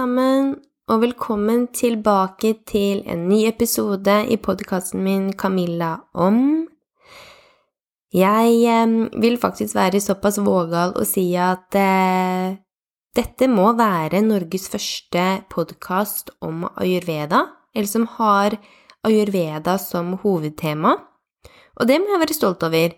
Sammen, og velkommen tilbake til en ny episode i podkasten min Camilla om Jeg vil faktisk være såpass vågal å si at eh, dette må være Norges første podkast om ayurveda, eller som har ayurveda som hovedtema, og det må jeg være stolt over.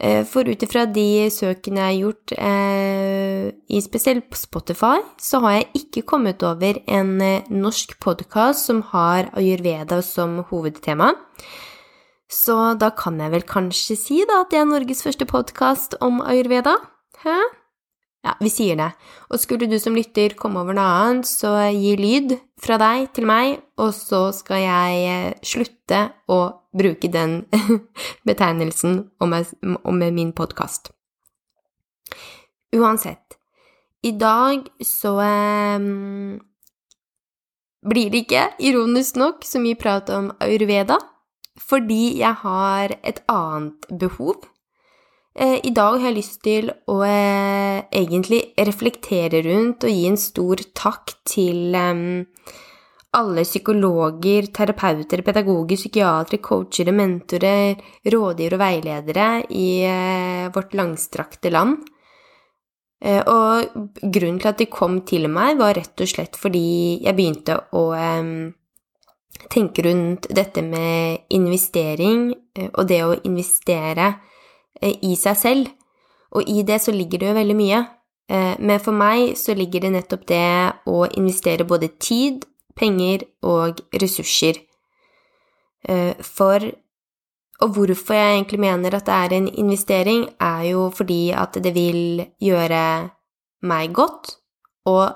Eh, for ut ifra de søkene jeg har gjort, eh, spesielt på Spotify, så har jeg ikke kommet over en eh, norsk podkast som har ayurveda som hovedtema. Så da kan jeg vel kanskje si da at det er Norges første podkast om ayurveda? Hæ? Ja, vi sier det. Og skulle du som lytter komme over noe annet, så gi lyd fra deg til meg, og så skal jeg eh, slutte å bruke den betegnelsen om, min podkast. Uansett, i dag så um, blir det ikke, ironisk nok, så mye prat om ayurveda, fordi jeg har et annet behov Eh, I dag har jeg lyst til å eh, egentlig reflektere rundt og gi en stor takk til alle psykologer, terapeuter, pedagoger, psykiatere, coachere, mentorer, rådgivere og veiledere i eh, vårt langstrakte land. Og grunnen til at de kom til meg, var rett og slett fordi jeg begynte å tenke rundt dette med investering og det å investere Eh, i seg selv. Og i det så ligger det jo veldig mye. Eh, men for meg så ligger det nettopp det å investere både tid, penger og ressurser. Eh, for Og hvorfor jeg egentlig mener at det er en investering, er jo fordi at det vil gjøre meg godt, og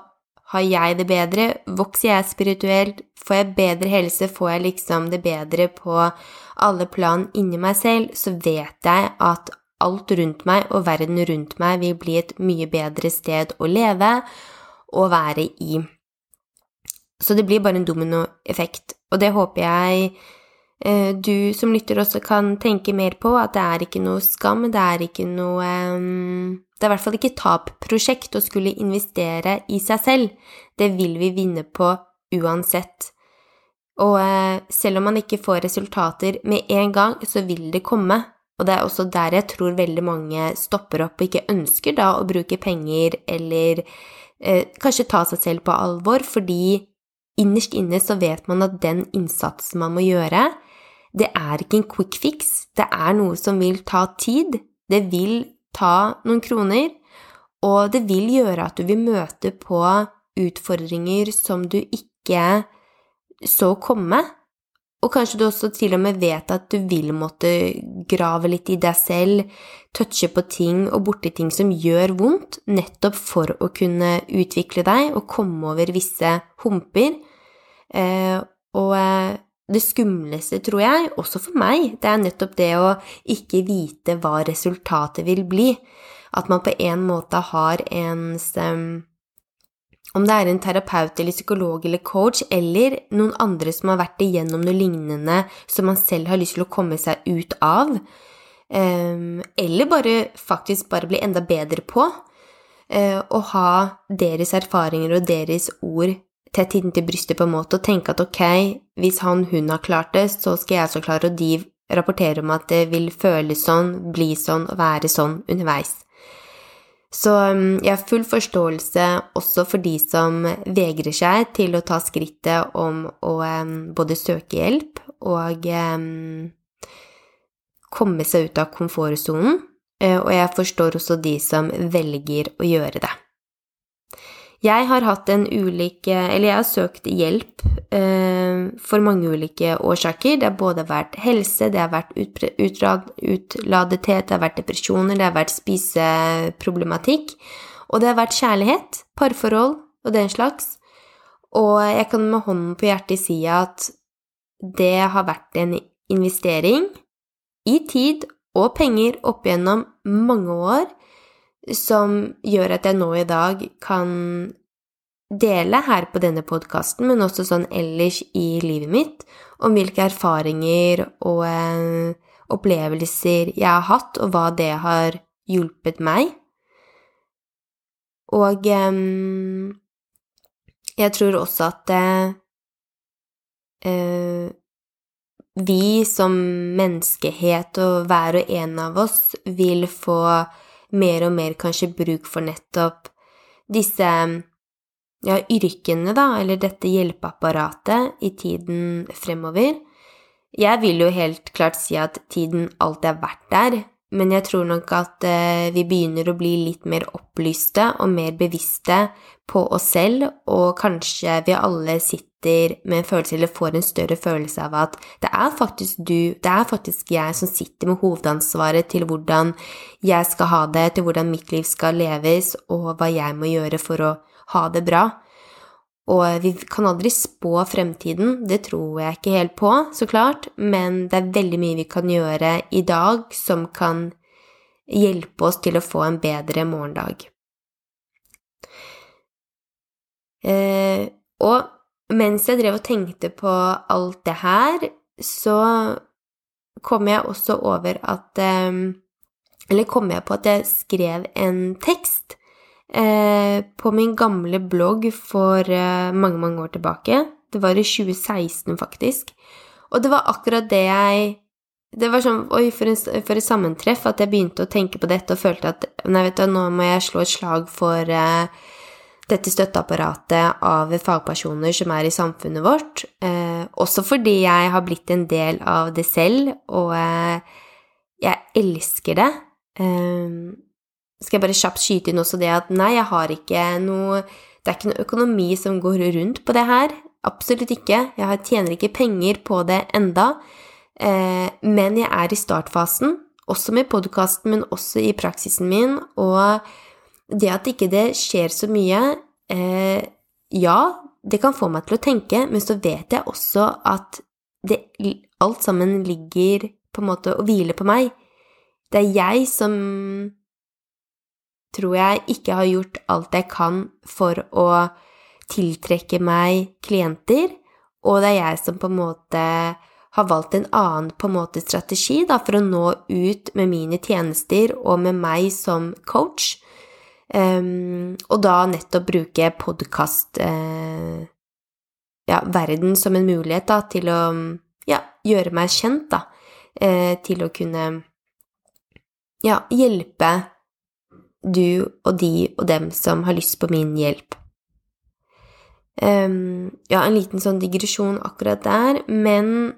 har jeg det bedre, vokser jeg spirituelt, får jeg bedre helse, får jeg liksom det bedre på alle plan inni meg selv, så vet jeg at alt rundt meg og verden rundt meg vil bli et mye bedre sted å leve og være i. Så det blir bare en dominoeffekt, og det håper jeg du som lytter også kan tenke mer på, at det er ikke noe skam, det er ikke noe um det er i hvert fall ikke tap-prosjekt å skulle investere i seg selv. Det vil vi vinne på uansett. Og eh, selv om man ikke får resultater med en gang, så vil det komme. Og det er også der jeg tror veldig mange stopper opp og ikke ønsker da å bruke penger eller eh, kanskje ta seg selv på alvor, fordi innerst inne så vet man at den innsatsen man må gjøre, det er ikke en quick fix, det er noe som vil ta tid. Det vil ta noen kroner, og det vil gjøre at du vil møte på utfordringer som du ikke så komme. Og kanskje du også til og med vet at du vil måtte grave litt i deg selv, touche på ting og borti ting som gjør vondt, nettopp for å kunne utvikle deg og komme over visse humper. Eh, og eh, det skumleste, tror jeg, også for meg, det er nettopp det å ikke vite hva resultatet vil bli. At man på en måte har ens um, Om det er en terapeut eller psykolog eller coach, eller noen andre som har vært igjennom noe lignende som man selv har lyst til å komme seg ut av, um, eller bare faktisk bare bli enda bedre på, uh, å ha deres erfaringer og deres ord tett inntil brystet på en måte og tenke at ok, hvis han, hun har klart det, så skal jeg også klare, og de rapporterer om at det vil føles sånn, bli sånn og være sånn underveis. Så um, jeg har full forståelse også for de som vegrer seg til å ta skrittet om å um, både søke hjelp og um, komme seg ut av komfortsonen, eh, og jeg forstår også de som velger å gjøre det. Jeg har hatt en ulike Eller jeg har søkt hjelp eh, for mange ulike årsaker. Det har både vært helse, det har vært utladethet, det har vært depresjoner, det har vært spiseproblematikk, og det har vært kjærlighet, parforhold og den slags. Og jeg kan med hånden på hjertet si at det har vært en investering i tid og penger opp gjennom mange år som gjør at jeg nå i dag kan dele her på denne podkasten, men også sånn ellers i livet mitt, om hvilke erfaringer og eh, opplevelser jeg har hatt, og hva det har hjulpet meg. Og eh, jeg tror også at eh, vi som menneskehet og hver og en av oss vil få mer og mer kanskje bruk for nettopp disse ja, yrkene, da, eller dette hjelpeapparatet i tiden fremover. Jeg vil jo helt klart si at tiden alltid har vært der, men jeg tror nok at eh, vi begynner å bli litt mer opplyste og mer bevisste på oss selv, og kanskje vi alle sitter med en følelse, eller får en større følelse av at det er faktisk du, det er faktisk jeg som sitter med hovedansvaret til hvordan jeg skal ha det, til hvordan mitt liv skal leves, og hva jeg må gjøre for å ha det bra. Og vi kan aldri spå fremtiden, det tror jeg ikke helt på, så klart, men det er veldig mye vi kan gjøre i dag som kan hjelpe oss til å få en bedre morgendag. Eh, og mens jeg drev og tenkte på alt det her, så kom jeg også over at eh, Eller kom jeg på at jeg skrev en tekst Eh, på min gamle blogg for eh, mange, mange år tilbake. Det var i 2016, faktisk. Og det var akkurat det jeg Det var sånn Oi, for, en, for et sammentreff at jeg begynte å tenke på dette og følte at Nei, vet du, nå må jeg slå et slag for uh, dette støtteapparatet av fagpersoner som er i samfunnet vårt. Uh, også fordi jeg har blitt en del av det selv, og uh, jeg elsker det. Uh, skal jeg bare kjapt skyte inn også det at nei, jeg har ikke noe Det er ikke noe økonomi som går rundt på det her. Absolutt ikke. Jeg tjener ikke penger på det enda. Eh, men jeg er i startfasen, også med podkasten, men også i praksisen min, og det at ikke det skjer så mye eh, Ja, det kan få meg til å tenke, men så vet jeg også at det, alt sammen ligger på en måte og hviler på meg. Det er jeg som tror jeg ikke har gjort alt jeg kan for å tiltrekke meg klienter, og det er jeg som på en måte har valgt en annen på en måte strategi da, for å nå ut med mine tjenester og med meg som coach. Um, og da nettopp bruke podkast uh, ja, verden som en mulighet da, til å ja, gjøre meg kjent, da. Uh, til å kunne ja, hjelpe du og de og dem som har lyst på min hjelp. Um, ja, en liten sånn digresjon akkurat der, men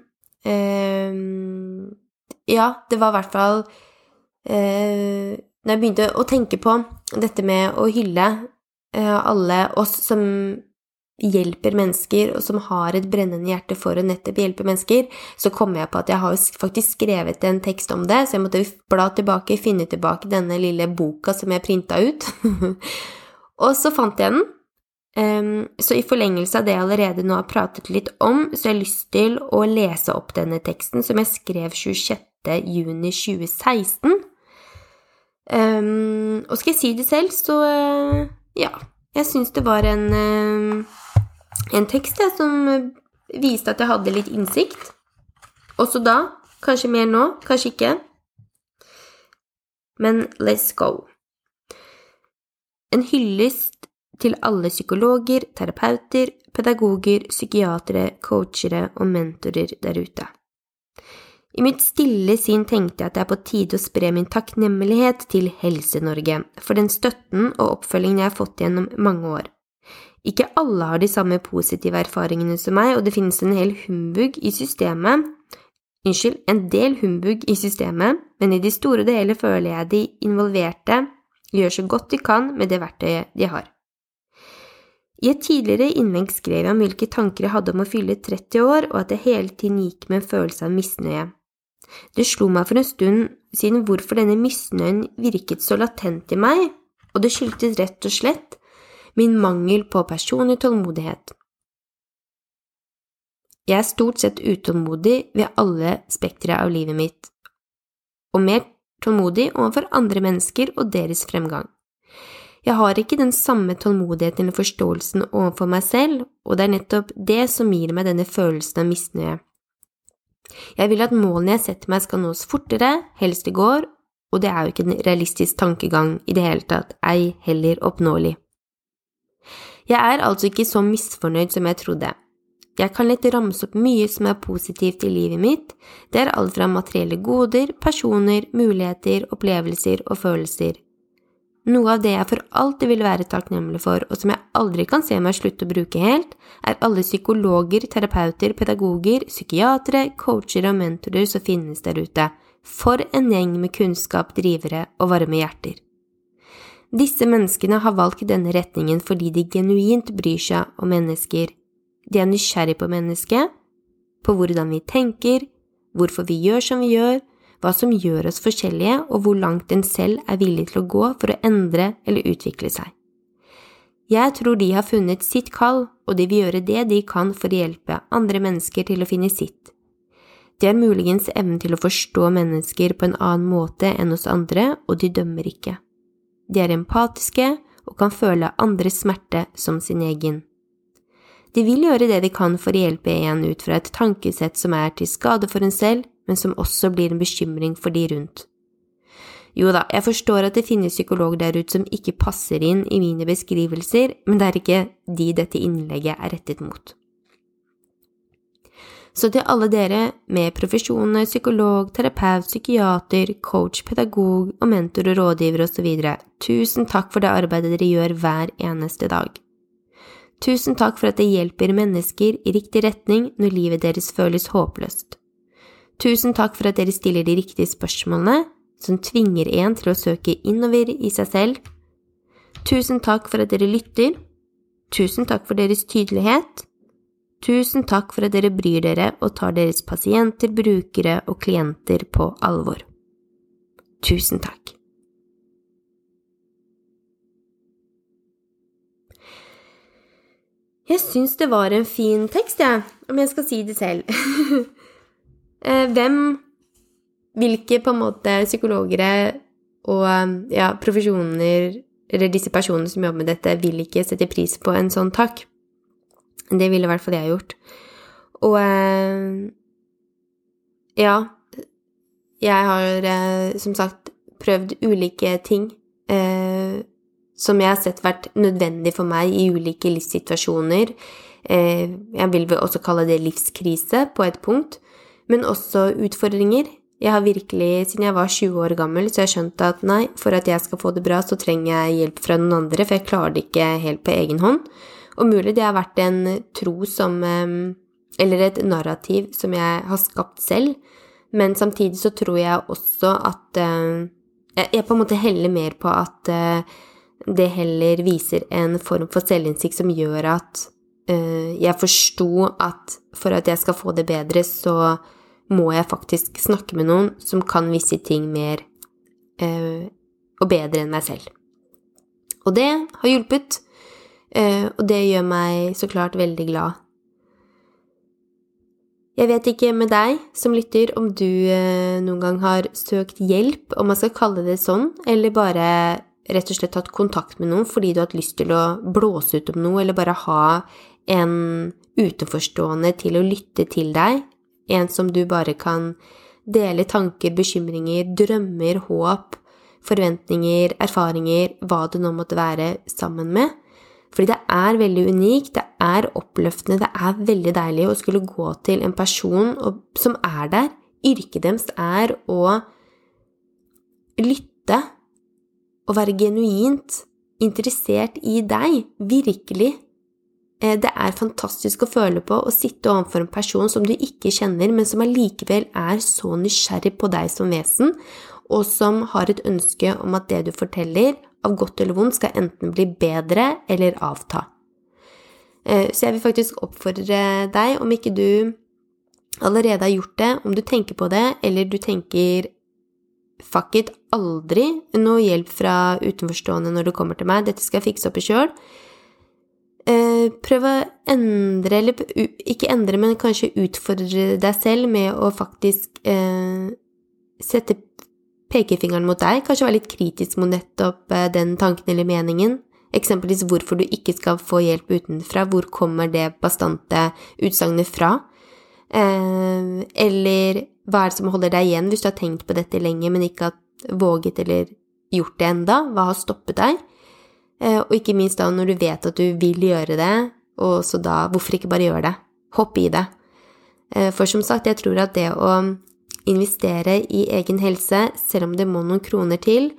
um, Ja, det var i hvert fall uh, Når jeg begynte å tenke på dette med å hylle uh, alle oss som hjelper mennesker, og som har et brennende hjerte for å nettopp hjelpe mennesker, så kom jeg på at jeg har faktisk skrevet en tekst om det, så jeg måtte bla tilbake, finne tilbake denne lille boka som jeg printa ut. og så fant jeg den. Um, så i forlengelse av det jeg allerede nå har pratet litt om, så jeg har jeg lyst til å lese opp denne teksten som jeg skrev 26. juni 2016. Um, og skal jeg si det selv, så uh, ja. Jeg syns det var en uh, en tekst jeg, som eh, viste at jeg hadde litt innsikt. Også da. Kanskje mer nå, kanskje ikke. Men let's go. En hyllest til alle psykologer, terapeuter, pedagoger, psykiatere, coachere og mentorer der ute. I mitt stille sinn tenkte jeg at det er på tide å spre min takknemlighet til Helse-Norge for den støtten og oppfølgingen jeg har fått gjennom mange år. Ikke alle har de samme positive erfaringene som meg, og det finnes en hel humbug i systemet Unnskyld, en del humbug i systemet, men i de store og hele føler jeg de involverte gjør så godt de kan med det verktøyet de har. I et tidligere innlegg skrev jeg om hvilke tanker jeg hadde om å fylle 30 år, og at jeg hele tiden gikk med en følelse av misnøye. Det slo meg for en stund siden hvorfor denne misnøyen virket så latent i meg, og det skyldtes rett og slett min mangel på personlig tålmodighet. Jeg er stort sett utålmodig ved alle spektre av livet mitt, og mer tålmodig overfor andre mennesker og deres fremgang. Jeg har ikke den samme tålmodigheten eller forståelsen overfor meg selv, og det er nettopp det som gir meg denne følelsen av misnøye. Jeg vil at målene jeg setter meg skal nås fortere, helst i går, og det er jo ikke en realistisk tankegang i det hele tatt, ei heller oppnåelig. Jeg er altså ikke så misfornøyd som jeg trodde. Jeg kan lett ramse opp mye som er positivt i livet mitt, det er alt fra materielle goder, personer, muligheter, opplevelser og følelser. Noe av det jeg for alltid vil være takknemlig for, og som jeg aldri kan se meg slutte å bruke helt, er alle psykologer, terapeuter, pedagoger, psykiatere, coacher og mentorer som finnes der ute. For en gjeng med kunnskap, drivere og varme hjerter. Disse menneskene har valgt denne retningen fordi de genuint bryr seg om mennesker. De er nysgjerrig på mennesket, på hvordan vi tenker, hvorfor vi gjør som vi gjør, hva som gjør oss forskjellige, og hvor langt en selv er villig til å gå for å endre eller utvikle seg. Jeg tror de har funnet sitt kall, og de vil gjøre det de kan for å hjelpe andre mennesker til å finne sitt. De har muligens evnen til å forstå mennesker på en annen måte enn oss andre, og de dømmer ikke. De er empatiske og kan føle andres smerte som sin egen. De vil gjøre det de kan for å hjelpe en ut fra et tankesett som er til skade for en selv, men som også blir en bekymring for de rundt. Jo da, jeg forstår at det finnes psykologer der ute som ikke passer inn i mine beskrivelser, men det er ikke de dette innlegget er rettet mot. Så til alle dere med profesjoner, psykolog, terapeut, psykiater, coach, pedagog og mentor og rådgiver osv., tusen takk for det arbeidet dere gjør hver eneste dag. Tusen takk for at det hjelper mennesker i riktig retning når livet deres føles håpløst. Tusen takk for at dere stiller de riktige spørsmålene som tvinger en til å søke innover i seg selv. Tusen takk for at dere lytter. Tusen takk for deres tydelighet. Tusen takk for at dere bryr dere og tar deres pasienter, brukere og klienter på alvor. Tusen takk. Jeg syns det var en fin tekst, jeg, ja, om jeg skal si det selv. Eh, hvem, hvilke på en måte psykologer og ja, profesjoner, eller disse personene som jobber med dette, vil ikke sette pris på en sånn takk? Det ville i hvert fall jeg gjort. Og eh, ja, jeg har eh, som sagt prøvd ulike ting eh, som jeg har sett vært nødvendig for meg i ulike livssituasjoner. Eh, jeg vil vel også kalle det livskrise på et punkt, men også utfordringer. Jeg har virkelig, siden jeg var 20 år gammel, så jeg skjønte at nei, for at jeg skal få det bra, så trenger jeg hjelp fra noen andre, for jeg klarer det ikke helt på egen hånd. Og mulig det har vært en tro som Eller et narrativ som jeg har skapt selv, men samtidig så tror jeg også at eh, Jeg på en måte heller mer på at eh, det heller viser en form for selvinnsikt som gjør at eh, jeg forsto at for at jeg skal få det bedre, så må jeg faktisk snakke med noen som kan visse ting mer og bedre enn meg selv. Og det har hjulpet. Eh, og det gjør meg så klart veldig glad. Jeg vet ikke med deg som lytter om du eh, noen gang har søkt hjelp, om man skal kalle det sånn, eller bare rett og slett tatt kontakt med noen fordi du har hatt lyst til å blåse ut om noe, eller bare ha en utenforstående til å lytte til deg, en som du bare kan dele tanker, bekymringer, drømmer, håp, forventninger, erfaringer, hva det nå måtte være, sammen med. Fordi det er veldig unikt, det er oppløftende, det er veldig deilig å skulle gå til en person som er der. Yrket deres er å lytte og være genuint interessert i deg, virkelig. Eh, det er fantastisk å føle på å sitte overfor en person som du ikke kjenner, men som allikevel er så nysgjerrig på deg som vesen, og som har et ønske om at det du forteller, av godt eller vondt, skal enten bli bedre eller avta. Eh, så jeg vil faktisk oppfordre deg, om ikke du allerede har gjort det, om du tenker på det, eller du tenker fuck it, aldri noe hjelp fra utenforstående når det kommer til meg, dette skal jeg fikse opp i sjøl. Eh, prøv å endre, eller ikke endre, men kanskje utfordre deg selv med å faktisk eh, sette pekefingeren mot deg, kanskje være litt kritisk mot nettopp eh, den tanken eller meningen. Eksempelvis hvorfor du ikke skal få hjelp utenfra, hvor kommer det bastante utsagnet fra? Eh, eller hva er det som holder deg igjen hvis du har tenkt på dette lenge, men ikke har våget eller gjort det enda? Hva har stoppet deg? Eh, og ikke minst da når du vet at du vil gjøre det, og så da hvorfor ikke bare gjøre det? Hopp i det. For som sagt, jeg tror at det å investere i egen helse, selv om det må noen kroner til,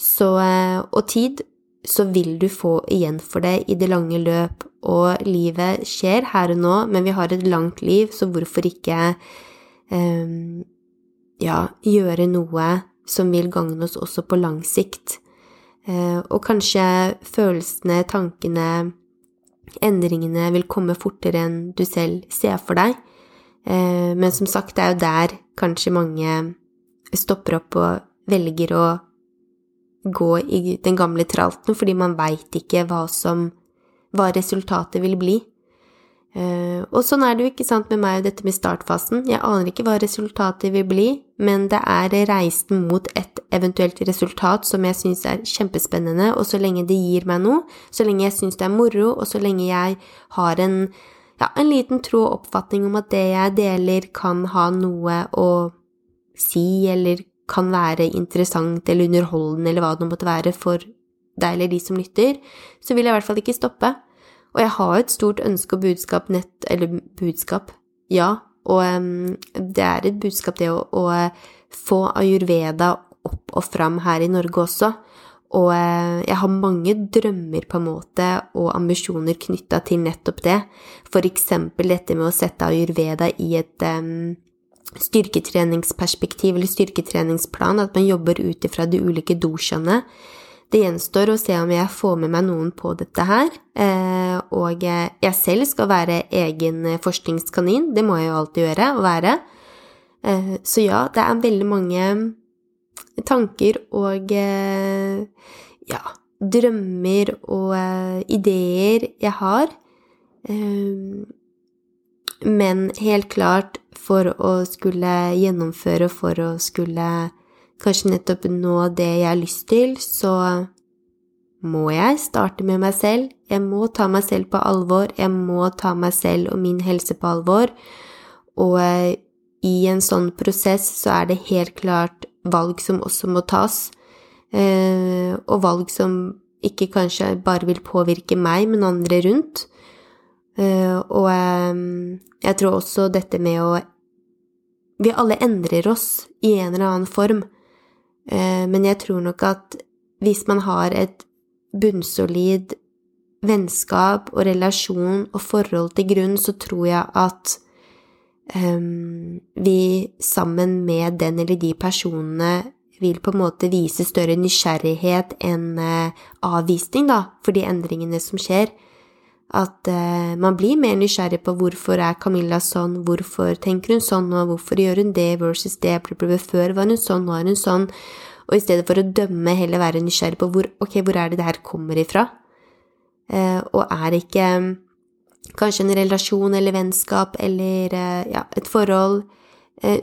så, eh, og tid, så vil du få igjen for det i det lange løp. Og livet skjer her og nå, men vi har et langt liv, så hvorfor ikke um, ja, gjøre noe som vil gagne oss også på lang sikt? Uh, og kanskje følelsene, tankene, endringene vil komme fortere enn du selv ser for deg. Uh, men som sagt, det er jo der kanskje mange stopper opp og velger å gå i den gamle tralten, fordi man veit ikke hva som hva resultatet vil bli. Uh, og sånn er det jo ikke sant med meg og dette med startfasen. Jeg aner ikke hva resultatet vil bli, men det er reisen mot et eventuelt resultat som jeg syns er kjempespennende, og så lenge det gir meg noe, så lenge jeg syns det er moro, og så lenge jeg har en, ja, en liten tro og oppfatning om at det jeg deler, kan ha noe å si, eller kan være interessant eller underholdende eller hva det måtte være for deg eller de som lytter, så vil jeg i hvert fall ikke stoppe. Og jeg har et stort ønske og budskap nett Eller budskap, ja. Og um, det er et budskap, det å, å, få ayurveda opp og fram her i Norge også. Og uh, jeg har mange drømmer på en måte og ambisjoner knytta til nettopp det. For eksempel dette med å sette ayurveda i et um, styrketreningsperspektiv eller styrketreningsplan, at man jobber ut ifra de ulike dosjene. Det gjenstår å se om jeg får med meg noen på dette her, eh, og jeg selv skal være egen forskningskanin, det må jeg jo alltid gjøre, å være. Eh, så ja, det er veldig mange tanker og eh, ja, drømmer og ideer jeg har. Men helt klart, for å skulle gjennomføre, for å skulle kanskje nettopp nå det jeg har lyst til, så må jeg starte med meg selv. Jeg må ta meg selv på alvor. Jeg må ta meg selv og min helse på alvor. Og eh, i en sånn prosess så er det helt klart valg som også må tas. Eh, og valg som ikke kanskje bare vil påvirke meg, men andre rundt. Eh, og jeg tror også dette med å Vi alle endrer oss i en eller annen form, eh, men jeg tror nok at hvis man har et bunnsolid vennskap og relasjon og forhold til grunn, så tror jeg at um, vi sammen med den eller de personene vil på en måte vise større nysgjerrighet enn uh, avvisning, da, for de endringene som skjer. At uh, man blir mer nysgjerrig på hvorfor er Camilla sånn, hvorfor tenker hun sånn, og hvorfor gjør hun det versus det, før var hun sånn, nå er hun sånn, og i stedet for å dømme, heller være nysgjerrig på hvor, okay, hvor er det det her kommer ifra, uh, og er ikke kanskje en relasjon eller vennskap eller uh, ja, et forhold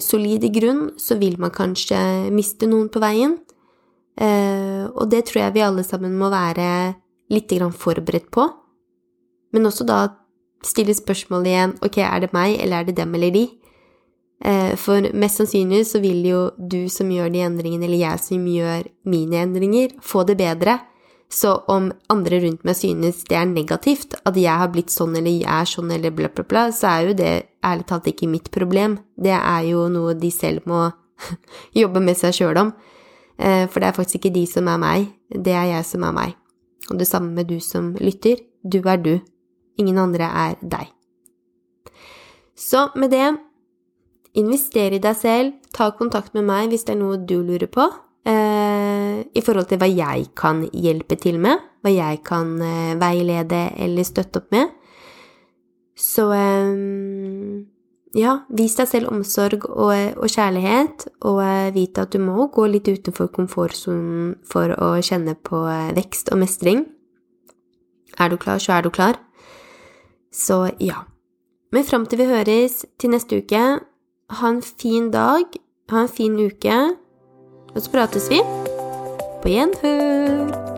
solid i grunn, så vil man kanskje miste noen på veien, og det tror jeg vi alle sammen må være litt forberedt på. Men også da stille spørsmålet igjen ok, er det meg, eller er det dem eller de? Eh, for mest sannsynlig så vil jo du som gjør de endringene, eller jeg som gjør mine endringer, få det bedre. Så om andre rundt meg synes det er negativt, at jeg har blitt sånn eller jeg er sånn eller bla, bla, bla, så er jo det ærlig talt ikke mitt problem. Det er jo noe de selv må jobbe med seg sjøl om. Eh, for det er faktisk ikke de som er meg, det er jeg som er meg. Og det samme med du som lytter. Du er du. Ingen andre er deg. Så med det, invester i deg selv, ta kontakt med meg hvis det er noe du lurer på, eh, i forhold til hva jeg kan hjelpe til med, hva jeg kan eh, veilede eller støtte opp med. Så eh, ja, vis deg selv omsorg og, og kjærlighet, og eh, vite at du må gå litt utenfor komfortsonen for å kjenne på eh, vekst og mestring. Er du klar, så er du klar. Så ja. Men fram til vi høres til neste uke, ha en fin dag, ha en fin uke, og så prates vi. På gjenhør!